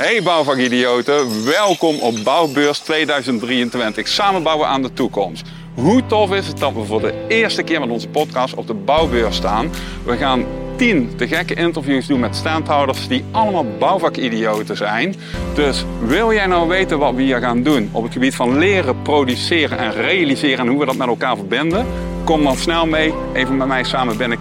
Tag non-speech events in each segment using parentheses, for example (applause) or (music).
Hey bouwvakidioten, welkom op Bouwbeurs 2023. Samen bouwen aan de toekomst. Hoe tof is het dat we voor de eerste keer met onze podcast op de Bouwbeurs staan? We gaan 10 te gekke interviews doen met standhouders die allemaal bouwvakidioten zijn. Dus wil jij nou weten wat we hier gaan doen op het gebied van leren, produceren en realiseren en hoe we dat met elkaar verbinden? Kom dan snel mee, even met mij samen binnen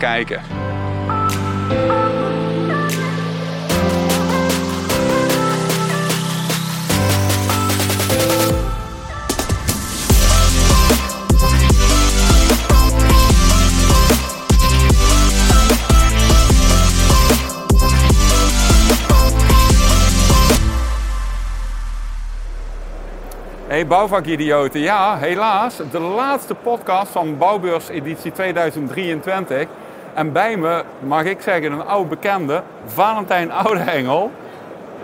Hey bouwvakidioten, ja helaas, de laatste podcast van Bouwbeurs editie 2023. En bij me, mag ik zeggen, een oude bekende, Valentijn Oudehengel.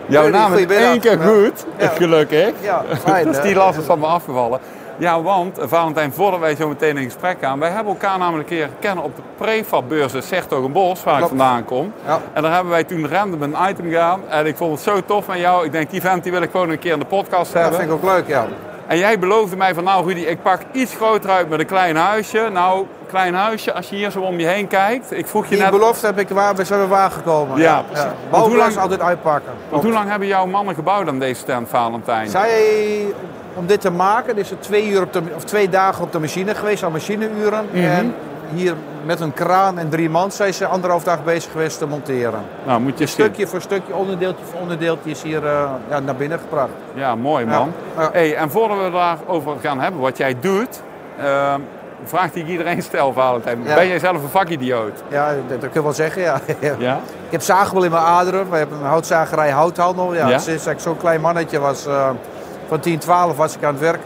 Jouw naam is één keer goed, Ja. gelukkig. Ja, fijn, (laughs) dus die last is van me afgevallen. Ja, want Valentijn, voordat wij zo meteen in gesprek gaan, wij hebben elkaar namelijk een keer kennen op de prefab-beurs in Sertogenbos, waar ik vandaan kom. Ja. En daar hebben wij toen random een item gedaan. En ik vond het zo tof met jou. Ik denk, die vent die wil ik gewoon een keer in de podcast Dat hebben. vind ik ook leuk, ja. En jij beloofde mij van, nou Rudy, ik pak iets groter uit met een klein huisje. Nou, klein huisje, als je hier zo om je heen kijkt. Ik vroeg je Die net, belofte heb ik waar, we zijn waargekomen. Ja, precies. Want hoe lang- altijd uitpakken. want hoe lang hebben jouw mannen gebouwd aan deze stand, Valentijn? Zij, om dit te maken, is het twee, uur op de, of twee dagen op de machine geweest, aan machineuren. Mhm. En hier met een kraan en drie man zijn ze anderhalf dag bezig geweest te monteren. Nou, moet je Stukje voor stukje, onderdeeltje voor onderdeeltje is hier eh, ja, naar binnen gebracht. Ja, mooi man. Ja, ja. Hey, en voordat we daarover gaan hebben, wat jij doet, ehm vraag die ik iedereen stel, Valentijn. Ja. Ben jij zelf een vakidioot? Ja, dat, kun je wel zeggen, ja. (laughs) Ja? Ik heb zagen in mijn aderen. We hebben een houtzagerij houthandel. Ja, Ja? Sinds ik zo'n klein mannetje was, eh, van 10, 12 was ik aan het werk.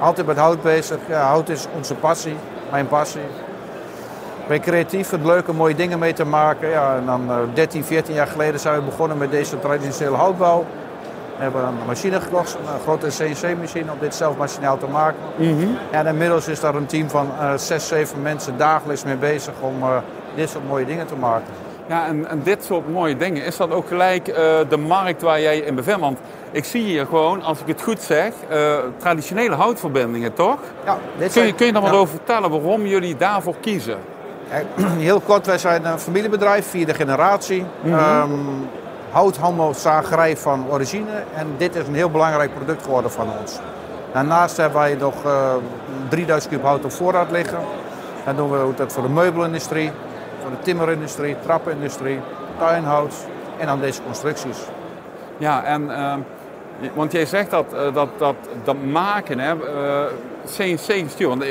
Altijd met hout bezig. Ja, hout is onze passie, mijn passie. Ik ben creatief, vind het leuk om mooie dingen mee te maken. Ja, en dan eh, 13, 14 jaar geleden zijn we begonnen met deze traditionele houtbouw. We hebben een machine gekocht, een grote CNC-machine, om dit zelf machinaal te maken. Mhm. En inmiddels is daar een team van eh 6, 7 mensen dagelijks mee bezig om eh, dit soort mooie dingen te maken. Ja, en, en dit soort mooie dingen, is dat ook gelijk eh, de markt waar jij in bevindt? Want ik zie hier gewoon, als ik het goed zeg, eh, traditionele houtverbindingen, toch? Ja, dit Kun je, kun je daar wat ja. over vertellen waarom jullie daarvoor kiezen? Eh, (clears throat) Heel kort, wij zijn een familiebedrijf, vierde generatie. Houthandel, zagerij van origine. En dit is een heel belangrijk product geworden van ons. Daarnaast hebben wij nog eh 3000 kub hout op voorraad liggen. Dan doen we dat voor de meubelindustrie, voor de timmerindustrie, trappenindustrie, tuinhout en dan deze constructies. Ja, en, ehm, want jij zegt dat, eh, dat, dat, dat maken, hè, eh, CNC-gestuur. Want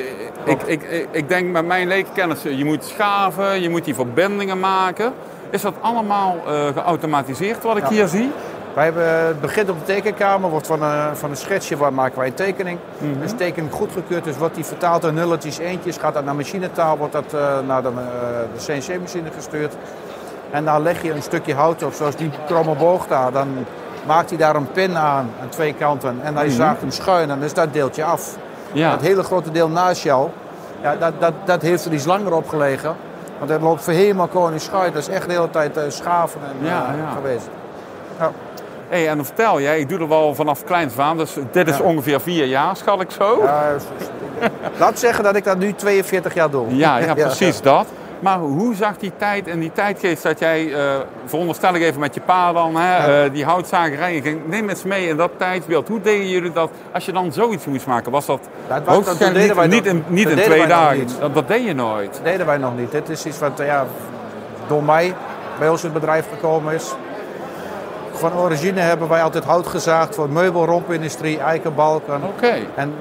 ik, ik, ik, denk met mijn lekenkennis, je moet schaven, je moet die verbindingen maken. Is dat allemaal eh, geautomatiseerd wat ik Ja. hier zie? Wij hebben, het begint op de tekenkamer, wordt van een, van een schetsje waar maken wij een tekening. Dus tekening goedgekeurd, dus wordt die vertaald in nulletjes, eentjes, gaat dat naar machinetaal, wordt dat eh, naar de, eh, de CNC-machine gestuurd. En dan leg je een stukje hout op, zoals die kromme boog daar. Dan maakt hij daar een pin aan, aan twee kanten. En hij Mhm. zaagt hem schuin en dan is dat deeltje af. Ja. Dat hele grote deel naast jou, ja, dat, dat, dat heeft er iets langer op gelegen. Want dat loopt voor helemaal koning schuin. Dat is echt de hele tijd eh, schaven en, Ja, eh, ja. geweest. Ja. Hey, en dan vertel jij, ik doe er wel vanaf kleins af aan, dus dit is ongeveer vier jaar, schat ik zo? Ja, laat zeggen dat ik dat nu 42 jaar doe. Ja, ja, (laughs) precies dat. Maar hoe zag die tijd en die tijdgeest dat jij, eh veronderstel ik even met je pa dan, hè, eh, die houtzagerij ging, neem eens mee in dat tijdsbeeld. Hoe deden jullie dat als je dan zoiets moest maken? Was dat Ja, het was- dat niet, wij niet in, niet dat in twee dagen? Dat, dat deed je nooit. Dat deden wij nog niet. Dit is iets wat ja, door mij bij ons in het bedrijf gekomen is. Van origine hebben wij altijd hout gezaagd voor meubelrompindustrie, eikenbalken. Oké, En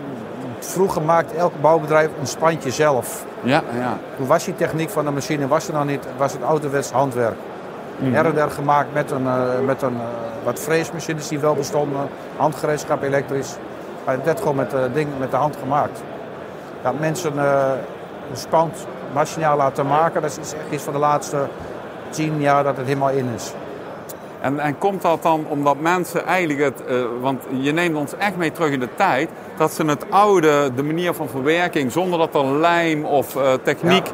vroeger maakte elk bouwbedrijf een spantje zelf. ja, ja. Toen was die techniek van de machine was er nog niet, was het ouderwets handwerk. Her en der gemaakt met, een, eh, met een, eh, wat freesmachines die wel bestonden, handgereedschap elektrisch. Maar dat gewoon met, eh, ding, met de hand gemaakt. Dat mensen een spand machinaal laten maken, dat is echt iets van de laatste tien jaar dat het helemaal in is. En, en komt dat dan omdat mensen eigenlijk het, want je neemt ons echt mee terug in de tijd, dat ze het oude, de manier van verwerking, zonder dat er lijm of eh, techniek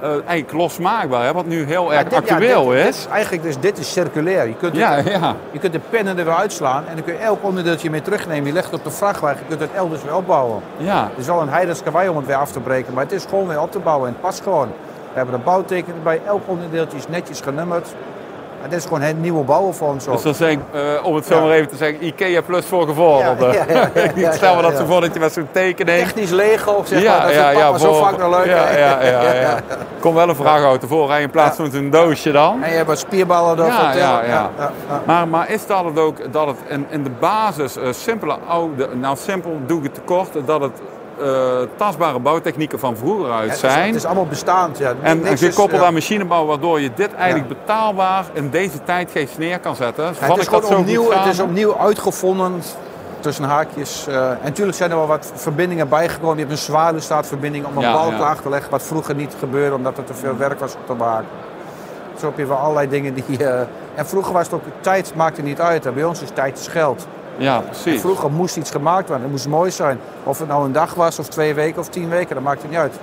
eh, eigenlijk losmaakbaar, hè, wat nu heel Ja, erg dit- ja, actueel dit- is. dit- eigenlijk, dus dit is circulair. Je kunt, ja, ja. je kunt de pennen er weer uitslaan en dan kun je elk onderdeeltje mee terugnemen. Je legt het op de vrachtwagen, je kunt het elders weer opbouwen. ja. Het is wel een heidens kawaii om het weer af te breken, maar het is gewoon weer op te bouwen en het past gewoon. We hebben een bouwtekening bij, elk onderdeeltje is netjes genummerd. Het is gewoon een nieuwe bouwen. Dus zeg ik, eh, om het zo Ja. maar even te zeggen, IKEA plus voor gevorderde. Ja, ja, ja, ja, (laughs) ja, ik stel me dat ja, zo ja. voor dat je met zo'n tekening... Technisch Lego, zeg ja, maar. Dat ja, ja, zo vaak nog leuk. Ja, ja. (laughs) Kom wel een vrachtauto voorrijden in plaats van een doosje dan. En je hebt wat spierballen erop. Ja. Maar, maar is dat het ook dat het in, in de basis eh, simpele oude, nou simpel doe ik het tekort, dat het eh, tastbare bouwtechnieken van vroeger uit Het is, zijn. het is allemaal bestaand. Ja. En, en gekoppeld ja. aan machinebouw, waardoor je dit eigenlijk betaalbaar in deze tijdgeest neer kan zetten. Het, is ik dat zo opnieuw, het is opnieuw uitgevonden tussen haakjes. eh, en natuurlijk zijn er wel wat verbindingen bijgekomen. Je hebt een zwaluwstaatverbinding om een Ja, ja. laag te leggen. Wat vroeger niet gebeurde omdat er te veel werk was om te maken. Zo heb je wel allerlei dingen die... eh, en vroeger was het ook... Tijd maakte niet uit. Bij ons is tijd geld. Ja, precies. Vroeger moest iets gemaakt worden. Het moest mooi zijn. Of het nou een dag was of twee weken of tien weken. Dat maakt het niet uit.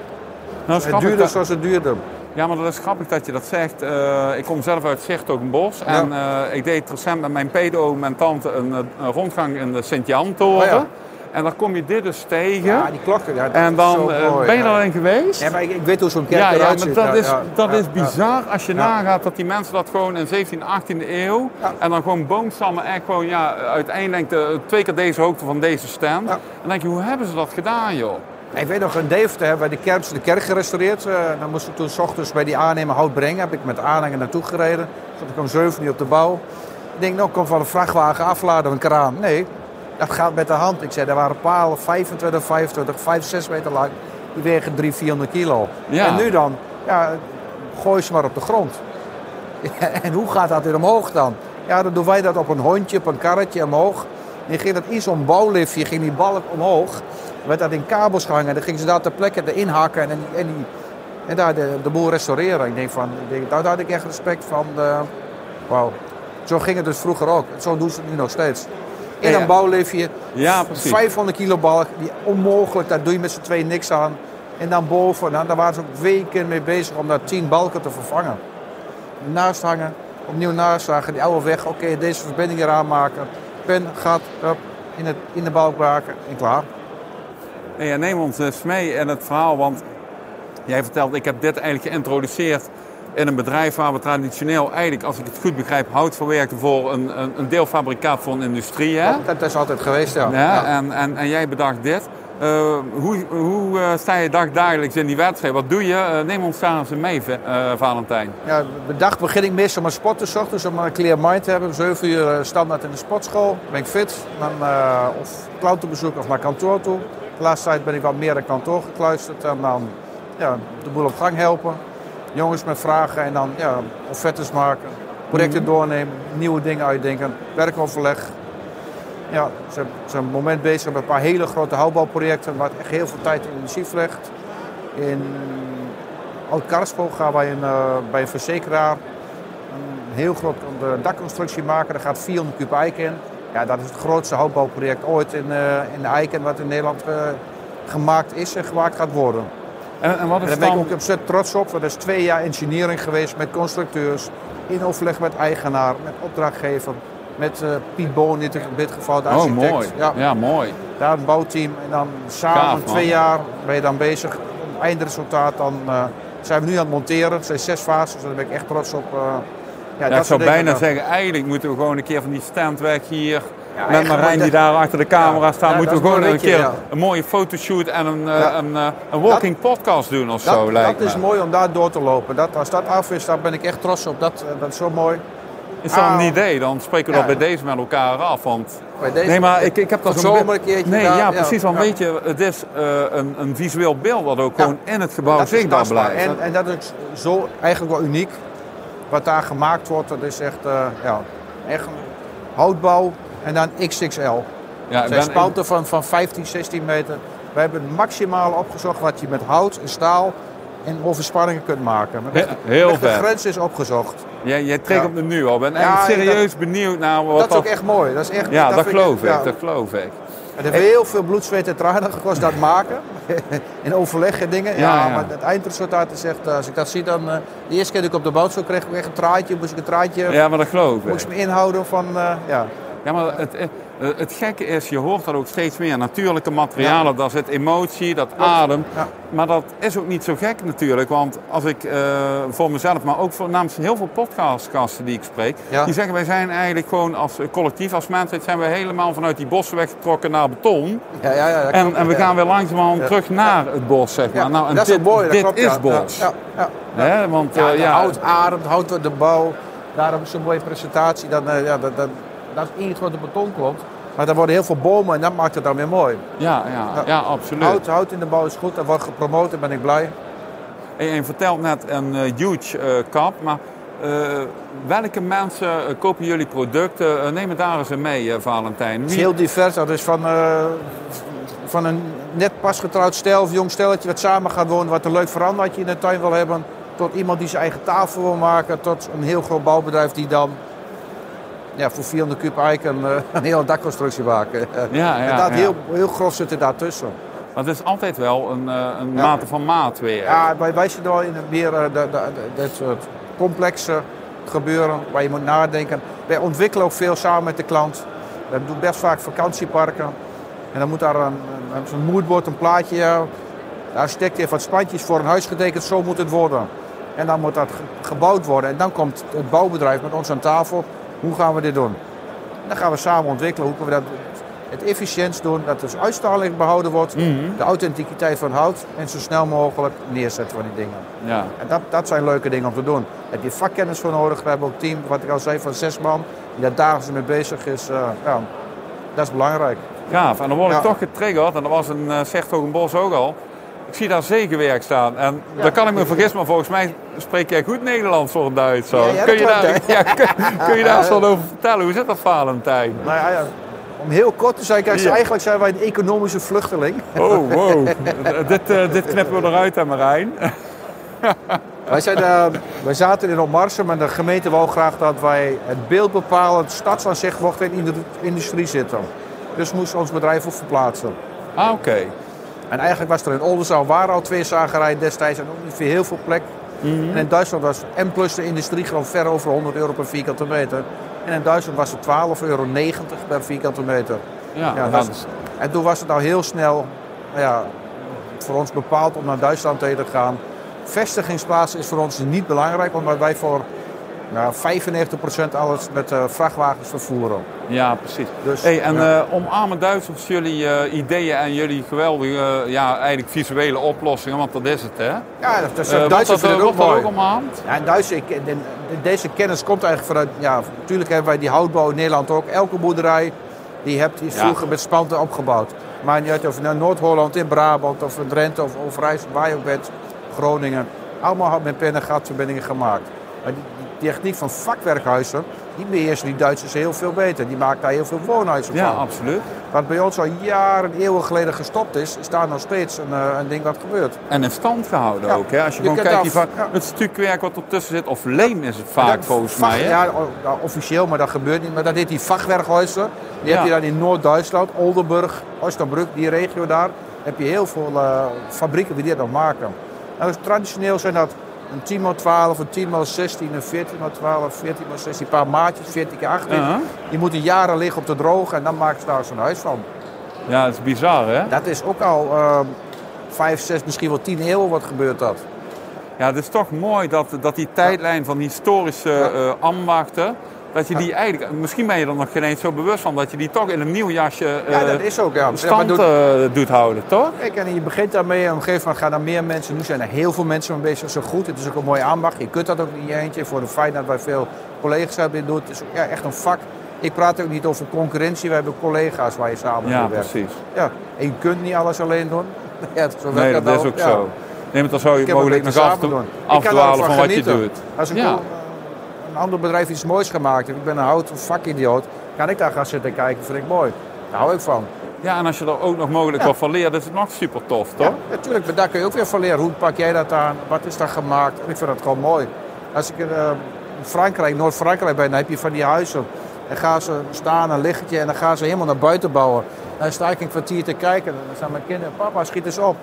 Nou, Het duurde dat- zoals het duurde. Ja, maar dat is grappig dat je dat zegt. Eh, ik kom zelf uit Zicht-Bos. En eh, ik deed recent met mijn pedo, mijn tante, een, eh, een rondgang in de Sint-Jan-toren. Oh ja. En daar kom je dit dus tegen. Ja, die klokken. Ja, en dan eh, mooi, ben je ja. daarin geweest? Ja, maar ik, ik weet hoe zo'n kerk Ja, ja, eruit maar ziet. dat, Ja, is, ja, dat ja, is ja. bizar als je Ja. nagaat dat die mensen dat gewoon in 17e, 18e eeuw... Ja. en dan gewoon boomstammen echt gewoon, ja, uiteindelijk de, twee keer deze hoogte van deze stand. Ja. Dan denk je, hoe hebben ze dat gedaan, joh? Ik weet nog, in Deventer hebben wij de kerk, de kerk gerestaureerd. Eh, dan moesten we toen s ochtends bij die aannemer hout brengen. Heb ik met aanhanger naartoe gereden. Zat ik om 7 uur op de bouw. Ik denk, nou, kom van een vrachtwagen afladen, een kraan. Nee, dat gaat met de hand. Ik zei, er waren palen 25, 25, 5, 6 meter lang. Die wegen 300, 400 kilo. Ja. En nu dan, ja, gooi ze maar op de grond. (laughs) en hoe gaat dat weer omhoog dan? Ja, dan doen wij dat op een hondje, op een karretje omhoog. En je ging dat in zo'n bouwliftje, ging die balk omhoog. werd dat in kabels gehangen. Dan gingen ze daar ter plekke erin hakken en, en, die, en daar de, de boel restaureren. Ik denk van, ik denk, daar, daar had ik echt respect van. eh, Wauw. Zo ging het dus vroeger ook. Zo doen ze het nu nog steeds. In een bouwliftje, Ja, precies. 500 kilo balk, die onmogelijk, daar doe je met z'n tweeën niks aan. En dan boven, nou, daar waren ze ook weken mee bezig om daar 10 balken te vervangen. Naast hangen, opnieuw naast hangen, die oude weg, oké, deze verbinding eraan maken. Pen, gat, up, in, het, in de balk maken en klaar. Nee, neem ons eens mee in het verhaal, want jij vertelt, ik heb dit eigenlijk geïntroduceerd in een bedrijf waar we traditioneel eigenlijk, als ik het goed begrijp, hout verwerken voor een, een, een deelfabrikaat voor een industrie. Hè? Dat, is altijd geweest, ja. Ja, Ja. En, en, en jij bedacht dit. Eh, hoe hoe eh, sta je dagdagelijks in die wedstrijd? Wat doe je? Eh, neem ons daar eens mee, Valentijn. Ja, de dag begin ik meestal met sporten, 's ochtends om een clear mind te hebben. Om 7 uur standaard in de sportschool. Ben ik fit. Dan, of klantenbezoek of naar kantoor toe. De laatste tijd ben ik wat meer naar kantoor gekluisterd. En dan ja, de boel op gang helpen. Jongens met vragen en dan ja, offertes maken. Projecten doornemen, nieuwe dingen uitdenken. Werkoverleg. Ja, ze zijn- het moment bezig met een paar hele grote houtbouwprojecten. Waar echt heel veel tijd en energie verlegt. In Oud-Karspool gaan wij een, eh, bij een verzekeraar een heel groot dakconstructie maken. Daar gaat 400 kub eik in. Ja, dat is het grootste houtbouwproject ooit in, eh, in de eiken wat in Nederland eh, gemaakt is en gemaakt gaat worden. En, en wat En is daar ben ik ook ontzettend trots op. want Dat is twee jaar engineering geweest met constructeurs. In overleg met eigenaar, met opdrachtgever. Met eh, Piet Boon in dit geval, de Oh, architect. mooi. Ja, Ja, mooi. daar een bouwteam. En dan samen Gaaf, twee jaar ben je dan bezig. Om eindresultaat dan eh, zijn we nu aan het monteren. Het zijn zes fases, daar ben ik echt trots op. eh, ja, Ja, dat ik zou bijna zeggen, eigenlijk moeten we gewoon een keer van die stand weg met Marijn die daar achter de camera staat, moeten we gewoon een keer een mooie fotoshoot en een, eh, een, eh, een walking podcast doen of Dat, zo, lijkt dat is me. mooi om daar door te lopen. Dat, als dat af is, dan ben ik echt trots op. Dat, eh, dat is zo mooi. Is dat een idee? Dan spreken we dat bij deze met elkaar af. Want... Bij deze, Nee, maar ik, ik heb dat zo'n een keertje Nee, daar, ja, precies. Want weet je, het is een, een visueel beeld dat ook gewoon in het gebouw zichtbaar blijft. En, en dat is zo eigenlijk wel uniek. Wat daar gemaakt wordt, dat is echt, ja, echt houtbouw en dan XXL. ja, Het zijn spanten van, van 15, 16 meter. We hebben het maximale opgezocht wat je met hout en staal en overspanningen kunt maken. Maar He- heel de grens is opgezocht. Jij, jij trekt Ja. op de nu al. Ik ben Ja, serieus benieuwd naar wat dat is ook echt mooi. Dat is echt, Ja, dat, geloof ik. ja. Dat geloof ik. Het heeft heel veel bloed, zweet en tranen gekost dat maken. (laughs) In overleg en dingen. Ja, Ja, ja. maar het eindresultaat is echt, eh, als ik dat zie dan... eh, de eerste keer dat ik op de boot zo kreeg ik echt een traantje. Moest ik een traantje, Ja, maar dat geloof ik. moest ik me inhouden van, eh, ja. Ja, maar het, eh, het gekke is, je hoort dat ook steeds meer. Natuurlijke materialen, daar zit emotie, dat adem. Ja. Maar dat is ook niet zo gek natuurlijk. Want als ik eh, voor mezelf, maar ook voor, namens heel veel podcastgasten die ik spreek... Ja. die zeggen wij zijn eigenlijk gewoon als eh, collectief, als mensheid... zijn we helemaal vanuit die bossen weggetrokken naar beton. Ja, ja, ja, dat En, en we gaan weer langzamerhand Ja. terug naar het bos, zeg maar. Nou, en dat is dit, ook mooi, dat dit klopt, is bos. Ja, ja? Want Ja, eh, de ja, hout ademt, hout wordt de bouw. Daarom is zo'n mooie presentatie. Dan, eh, ja, dat, dat, dat is één grote beton klopt. Maar daar worden heel veel bomen en dat maakt het dan weer mooi. ja, ja, ja, Ja. absoluut. Hout, hout in de bouw is goed, dat wordt gepromoot, daar ben ik blij. En je vertelt net een eh, huge eh, kap, maar eh, welke mensen kopen jullie producten? Neem het daar eens mee, Valentijn. Het is Wie- heel divers. Dat is van, van een net pas getrouwd stel of jong stelletje dat samen gaat wonen, wat een leuk verandertje in de tuin wil hebben. Tot iemand die zijn eigen tafel wil maken, tot een heel groot bouwbedrijf die dan ja, voor 400 kub eik een, eh, een hele dakconstructie maken. Ja, en ja, (laughs) dat ja. heel, heel grof zit er daartussen. Maar het is altijd wel een, eh, een Ja. mate van maat weer. Ja, wij, wij zitten wel in het meer eh, dit soort complexe gebeuren waar je moet nadenken. Wij ontwikkelen ook veel samen met de klant. We doen best vaak vakantieparken. En dan moet daar een, een, zo'n moodboard, een plaatje. De architect heeft wat spandjes voor een huis getekend, zo moet het worden. En dan moet dat ge- gebouwd worden. En dan komt het bouwbedrijf met ons aan tafel. Hoe gaan we dit doen? En dan gaan we samen ontwikkelen. Hoe kunnen we dat het efficiënt doen, dat de uitstraling behouden wordt. De authenticiteit van hout en zo snel mogelijk neerzetten van die dingen. Ja. En dat, dat zijn leuke dingen om te doen. Daar heb je vakkennis voor nodig. We hebben ook een team, wat ik al zei, van zes man. Die daar dagelijks mee bezig is. Eh, ja, dat is belangrijk. Gaaf. En dan word ik Ja. toch getriggerd, en dat was een uh, Zertogenbos ook al. Ik zie daar zegenwerk staan. En daar kan ik me vergissen, maar volgens mij spreek jij goed Nederlands voor een. Ja, ja, dat kun, je klopt, daar, ja, kun, kun je daar eens wat over vertellen? Hoe zit dat, Valentijn? Nou ja, ja, om heel kort te zijn, kijk, Ja. eigenlijk zijn wij een economische vluchteling. Oh, wow. (laughs) dit, eh, dit knippen we eruit, hè Marijn? (laughs) Wij, zijn, eh, wij zaten in Opmarsen, maar de gemeente wou graag dat wij het beeldbepalend stadsaanzicht mochten in de industrie zitten. Dus moest ons bedrijf ook verplaatsen. Ah, oké. En eigenlijk was er in Oldenzaal waren al twee zagerijen destijds en ook niet veel heel veel plek. En in Duitsland was M plus de industrie gewoon ver over 100 euro per vierkante meter. En in Duitsland was het 12,90 euro per vierkante meter. Ja, Ja, is- En toen was het nou heel snel nou ja, voor ons bepaald om naar Duitsland te gaan. Vestigingsplaats is voor ons niet belangrijk, omdat wij voor nou, 95% alles met eh, vrachtwagens vervoeren. ja, precies. Dus, Hey, en ja. eh, omarmen Duitsers jullie eh, ideeën en jullie geweldige, ja, eigenlijk visuele oplossingen, want dat is het, hè? ja, dat, wordt Duitsers dat, vinden het ook ook omarmd? Ja, in Duits, ik, de- de- deze kennis komt eigenlijk vanuit, ja, natuurlijk hebben wij die houtbouw in Nederland ook. Elke boerderij die hebt, die is Ja. vroeger met spanten opgebouwd. Maar niet uit of Noord-Holland, in Brabant of in Drenthe of Overijssel, waar je ook bent, Groningen. Allemaal met pen en gatverbindingen gemaakt. Maar die, die techniek van vakwerkhuizen, die beheersen die Duitsers heel veel beter. Die maken daar heel veel woonhuizen Ja, van. absoluut. Wat bij ons al jaren, eeuwen geleden gestopt is, is daar nog steeds een, eh, een ding wat gebeurt. En in stand gehouden Ja, ook, hè? Als je, je gewoon kijkt, die daar- va- ja. het stukwerk wat ertussen zit, of leem is het vaak dat volgens mij, hè? Ja, officieel, maar dat gebeurt niet. Maar dat heet die vakwerkhuizen. Die Ja. heb je dan in Noord-Duitsland, Oldenburg, Osnabrück, die regio daar. heb je heel veel eh, fabrieken die dit nog maken. Nou, dus traditioneel zijn dat een 10 x 12, een 10 x 16, een 14 x 12, 14 x 16, een paar maatjes, 14 keer 18. Ja. Die moeten jaren liggen op de droge en dan maken ze daar zo'n huis van. Ja, dat is bizar, hè? Dat is ook al eh 5, 6, misschien wel 10 eeuwen wat gebeurt dat. Ja, het is toch mooi dat, dat die tijdlijn van historische Ja. eh, ambachten, dat je die eigenlijk, misschien ben je er nog geen eens zo bewust van, dat je die toch in een nieuw jasje Ja, eh, dat is ook. Ja. Stand doe- eh, doet houden, toch? Kijk, en je begint daarmee en op een gegeven moment gaan er meer mensen. Nu zijn er heel veel mensen mee bezig. Ook goed. Het is ook een mooie ambacht. Je kunt dat ook niet in je eentje. Voor de feit dat wij veel collega's hebben doen. Het is ook ja, echt een vak. Ik praat ook niet over concurrentie. We hebben collega's waar je samen Ja, mee werkt. precies. Ja, en je kunt niet alles alleen doen. (laughs) Ja, zo werkt Nee, dat is ook Ja. zo. Neem het dan Ik een mogelijk nog af te. Ik afdwalen ervan van wat je doet. Als een, Ja. Een ander bedrijf iets moois gemaakt heeft. Ik ben een hout vakidioot. Kan ik daar gaan zitten kijken. vind ik mooi. Daar hou ik van. Ja, en als je er ook nog mogelijk Ja. wat van leert, is het nog super tof, toch? Ja, natuurlijk, maar daar kun je ook weer van leren. Hoe pak jij dat aan? Wat is daar gemaakt? En ik vind dat gewoon mooi. Als ik in eh, Frankrijk, Noord-Frankrijk ben, dan heb je van die huizen. En gaan ze staan, een liggetje, en dan gaan ze helemaal naar buiten bouwen. Dan sta ik een kwartier te kijken. Dan staan mijn kinderen, papa, schiet eens op.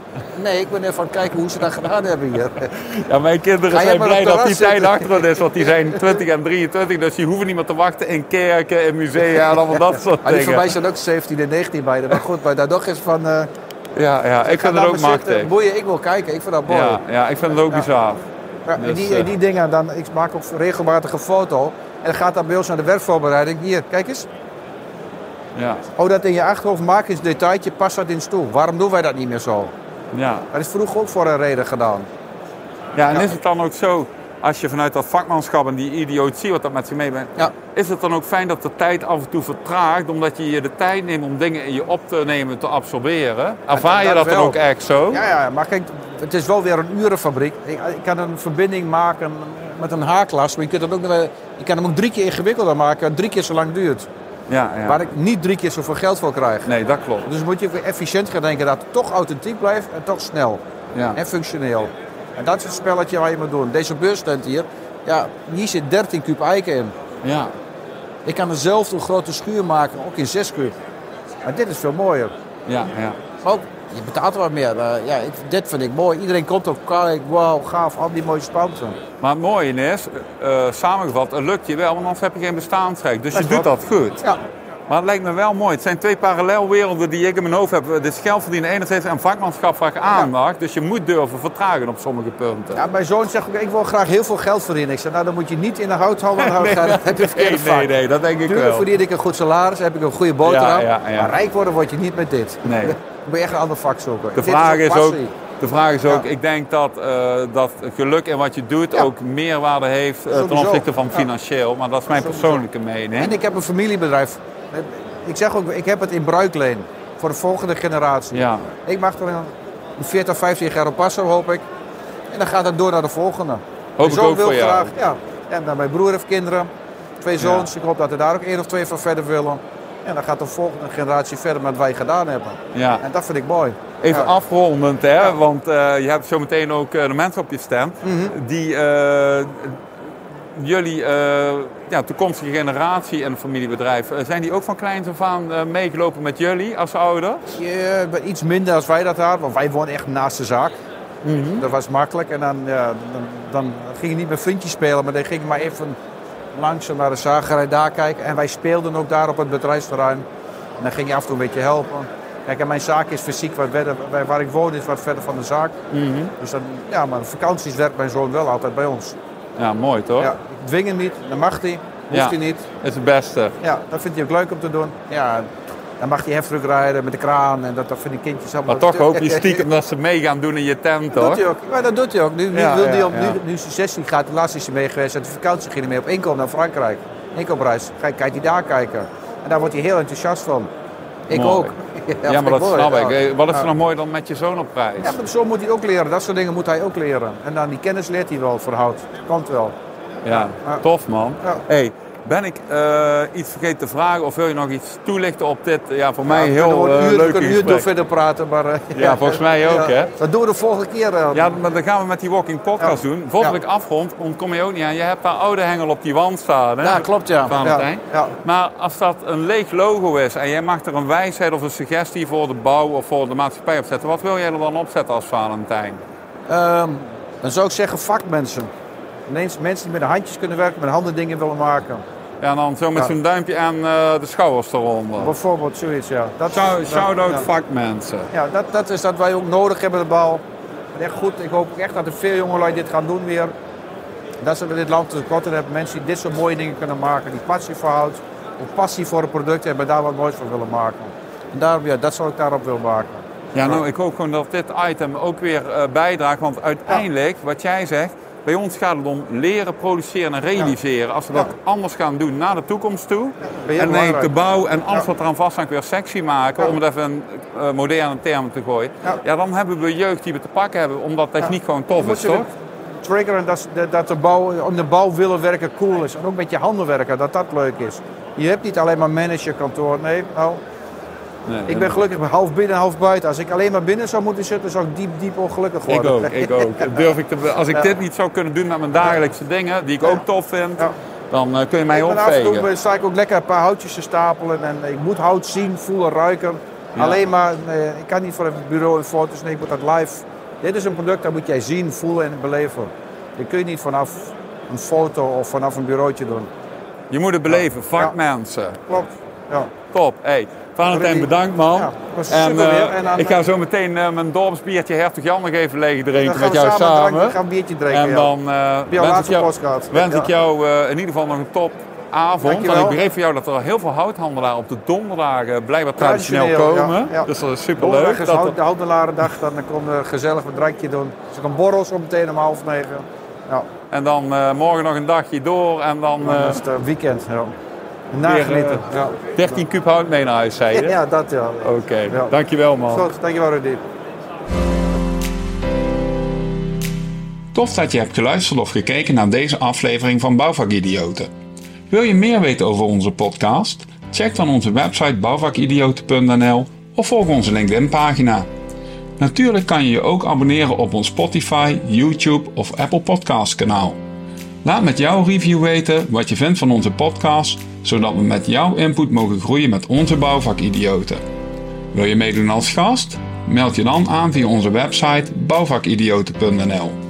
Nee, ik ben even aan het kijken hoe ze dat gedaan hebben hier. (laughs) Ja, mijn kinderen zijn maar blij dat die tijd achter is, want die zijn (laughs) 20 en 23, dus die hoeven niet meer te wachten in kerken, in musea en allemaal dat soort Maar die van mij dingen. zijn ook 17 en 19 bij. Maar goed, maar daar nog eens van... eh Ja, ja, ik vind het ook maar machtig. Boeien, ik wil kijken. Ik vind dat mooi. Ja, ja, ik vind het ook bizar. Ja, en Dus, die, eh, die dingen, dan, ik maak ook regelmatig een foto. En dan gaat dat bij ons naar de werkvoorbereiding. Hier, kijk eens. Ja, Oh, dat in je achterhoofd maak eens een detailtje, past dat in stoel. Waarom doen wij dat niet meer zo? ja. Dat is vroeger ook voor een reden gedaan. ja, en Ja. is het dan ook zo, als je vanuit dat vakmanschap en die idiotie wat dat met zich mee brengt, Ja. is het dan ook fijn dat de tijd af en toe vertraagt, omdat je je de tijd neemt om dingen in je op te nemen, te absorberen? Ervaar je dat dat dan ook echt zo? Ja, ja, maar kijk, het is wel weer een urenfabriek. Ik, ik kan een verbinding maken met een haaklas, maar je, kunt het ook, je kan hem ook drie keer ingewikkelder maken, en drie keer zo lang duurt. Ja, ja. Waar ik niet drie keer zoveel geld voor krijg. Nee, dat klopt. Dus moet je efficiënt gaan denken dat het toch authentiek blijft en toch snel. Ja. En functioneel. En dat is het spelletje waar je moet doen. Deze beurstent hier, ja, hier zit 13 kub eiken in. Ja. Ik kan dezelfde grote schuur maken, ook in 6 kub. Maar dit is veel mooier. Ja, ja. Ook, je betaalt wat meer. Eh, ja, ik, dit vind ik mooi. Iedereen komt op elkaar. Wauw, gaaf, al die mooie spanten. Maar het mooie is, eh, samengevat, het lukt je wel, want anders heb je geen bestaansrecht. Dus Dat je doet dat goed. Ja, Maar het lijkt me wel mooi. Het zijn twee parallelwerelden die ik in mijn hoofd heb. Het is geld verdienen enerzijds en vakmanschap vraagt aandacht. Dus je moet durven vertragen op sommige punten. ja, mijn zoon zegt ook, ik wil graag heel veel geld verdienen. Ik zeg, nou dan moet je niet in de hout houden, want dan heb je nee, nee, nee, dat denk ik wel. verdien ik een goed salaris, heb ik een goede boterham. Ja, ja, ja. Maar rijk worden word je niet met dit. Nee. (laughs) Moet je echt een ander vak zoeken. De vraag is ook, de vraag is ook Ja. ik denk dat, eh, dat geluk in wat je doet Ja. ook meerwaarde heeft eh, ten opzichte van financieel. Maar dat is mijn Sowieso. persoonlijke mening. En ik heb een familiebedrijf. Ik zeg ook, ik heb het in bruikleen. Voor de volgende generatie. Ja, Ik mag er een 40, 50 jaar op passen, hoop ik. En dan gaat het door naar de volgende. hoop ik zoon ook wil voor jou. graag, ja. En dan mijn broer heeft kinderen. Twee zoons. Ik hoop dat er daar ook één of twee van verder willen. En dan gaat de volgende generatie verder met wat wij gedaan hebben. Ja. En dat vind ik mooi. Even Ja. afrondend, hè, Ja. want eh, je hebt zometeen ook eh, de mensen op je stem. Mhm. Die eh, jullie ja, toekomstige generatie en familiebedrijf, zijn die ook van kleins af aan meegelopen met jullie als ouder? Je bent iets minder als wij dat hadden, want wij woonden echt naast de zaak. Mhm. Dat was makkelijk. En dan, ja, dan, dan ging je niet met vriendjes spelen, maar dan ging je maar even langzaam naar de zagerij daar kijken. En wij speelden ook daar op het bedrijfsterrein. En dan ging je af en toe een beetje helpen. Kijk, en mijn zaak is fysiek wat verder, waar- ik woon is wat verder van de zaak. Mhm. Dus dan, ja, maar vakanties werkt mijn zoon wel altijd bij ons. Ja, mooi toch? Ja, ik dwing hem niet, dan mag hij, hoeft Ja. hij niet. is het beste. Ja, dat vindt hij ook leuk om te doen. Ja, dan mag hij heftruck rijden met de kraan en dat, dat vinden die kindjes allemaal... Maar toch hoop (laughs) je stiekem dat ze mee gaan doen in je tent, Dat doet hij ook. Maar dat doet hij ook. Nu, nu, Ja, wil hij ja, op, nu, nu is hij 16 gaat, laatst is hij mee geweest. En de vakantie ging hij mee op inkomen naar Frankrijk. Inkoopreis. Ga kijkt hij daar kijken. En daar wordt hij heel enthousiast van. Ik Mooi. ook. (laughs) Ja, maar dat snap ik. Eh, Wat is er Ja. nou mooi dan met je zoon op prijs? Ja, maar zo moet hij ook leren. Dat soort dingen moet hij ook leren. En dan die kennis leert hij wel verhoud. Komt wel. Ja, Ja. tof man. Hey, ben ik eh, iets vergeten te vragen of wil je nog iets toelichten op dit, ja, voor mij Ja, heel wel eh, we kunnen door gesprek? verder praten. Maar, eh, Ja, volgens mij (laughs) ook, hè? Dat doen we de volgende keer. Ja, maar dan gaan we met die walking podcast doen. Voordat Ja. ik afrond, ontkom je ook niet aan. Je hebt daar oude hengel op die wand staan, hè? Ja, klopt ja. Valentijn. Ja. Maar als dat een leeg logo is en jij mag er een wijsheid of een suggestie voor de bouw of voor de maatschappij op zetten, wat wil jij er dan opzetten als Valentijn? Ehm, dan zou ik zeggen vakmensen. Ineens mensen die met de handjes kunnen werken, met handen dingen willen maken. Ja, en dan zo met zo'n duimpje en eh, de schouders eronder. Bijvoorbeeld zoiets, ja. Dat, Shout- dat- Shout-out ja. vakmensen. Ja, dat, dat is dat wij ook nodig hebben, de bal. En echt goed, ik hoop echt dat er veel jongelui dit gaan doen weer. Dat ze dit land tekort hebben. Mensen die dit soort mooie dingen kunnen maken. Die passie voor hout. Of passie voor een product hebben. Daar wat moois van willen maken. En daarom, ja, dat zou ik daarop willen maken. Ja, nou, ik hoop gewoon dat dit item ook weer eh, bijdraagt. Want uiteindelijk, wat jij zegt, bij ons gaat het om leren, produceren en realiseren. Als we dat anders gaan doen naar de toekomst toe. En nee, de bouw en alles Ja. wat eraan vasthangt weer sexy maken. Om het even een eh, moderne term te gooien. Ja. Dan hebben we jeugd die we te pakken hebben. Omdat techniek gewoon tof is, toch? triggeren dat, dat- dat de bouw, om de bouw willen werken cool is. En ook met je handen werken, dat dat leuk is. Je hebt niet alleen maar managerkantoor. Nee, nou, Nee, ik ben gelukkig half binnen, half buiten. Als ik alleen maar binnen zou moeten zitten, zou ik diep, diep ongelukkig Ik worden. ook, ik ook. (laughs) Durf ik te, als ik Ja. dit niet zou kunnen doen met mijn dagelijkse dingen, die ik ook tof vind, Ja. dan eh, kun je mij Ik ben af en opvegen. toe sta ik ook lekker een paar houtjes te stapelen. En ik moet hout zien, voelen, ruiken. Alleen maar, nee, ik kan niet voor het bureau een foto's nemen, ik moet dat live. Dit is een product dat moet jij zien, voelen en beleven. Dat kun je niet vanaf een foto of vanaf een bureautje doen. Je moet het beleven, vakmensen. Klopt, ja. Top. Hey, Valentijn, bedankt man. Ja, en, eh, En dan, ik ga zo meteen eh, mijn dorpsbiertje Hertog Jan nog even leeg drinken met jou samen, samen. drank- gaan een biertje drinken. en dan eh, jouw wens, ik jou, wens ik jou eh, in ieder geval nog een topavond. Dankjewel. Want ik begreep van jou dat er heel veel houthandelaren op de donderdagen blijkbaar traditioneel Traditioneel, komen. ja, ja. Dus dat is super Donderdag leuk. is Dat de houtelarendag, dan komen we gezellig een drankje doen. Dus ik een borrel zo meteen om half negen. Ja, en dan eh, morgen nog een dagje door en dan dan eh, is het eh, weekend. Ja. Nagenieten. ja. 13 kub hout mee naar huis, zei je? (laughs) ja, dat ja. Oké, Ja. dankjewel man. Goed, dankjewel Rudy. Tof dat je hebt geluisterd of gekeken naar deze aflevering van Bouwvakidioten. Wil je meer weten over onze podcast? Check dan onze website bouwvakidioten.nl of volg onze LinkedIn pagina. Natuurlijk kan je je ook abonneren op ons Spotify, YouTube of Apple Podcast kanaal. Laat met jouw review weten wat je vindt van onze podcast, zodat we met jouw input mogen groeien met onze bouwvakidioten. Wil je meedoen als gast? Meld je dan aan via onze website bouwvakidioten.nl.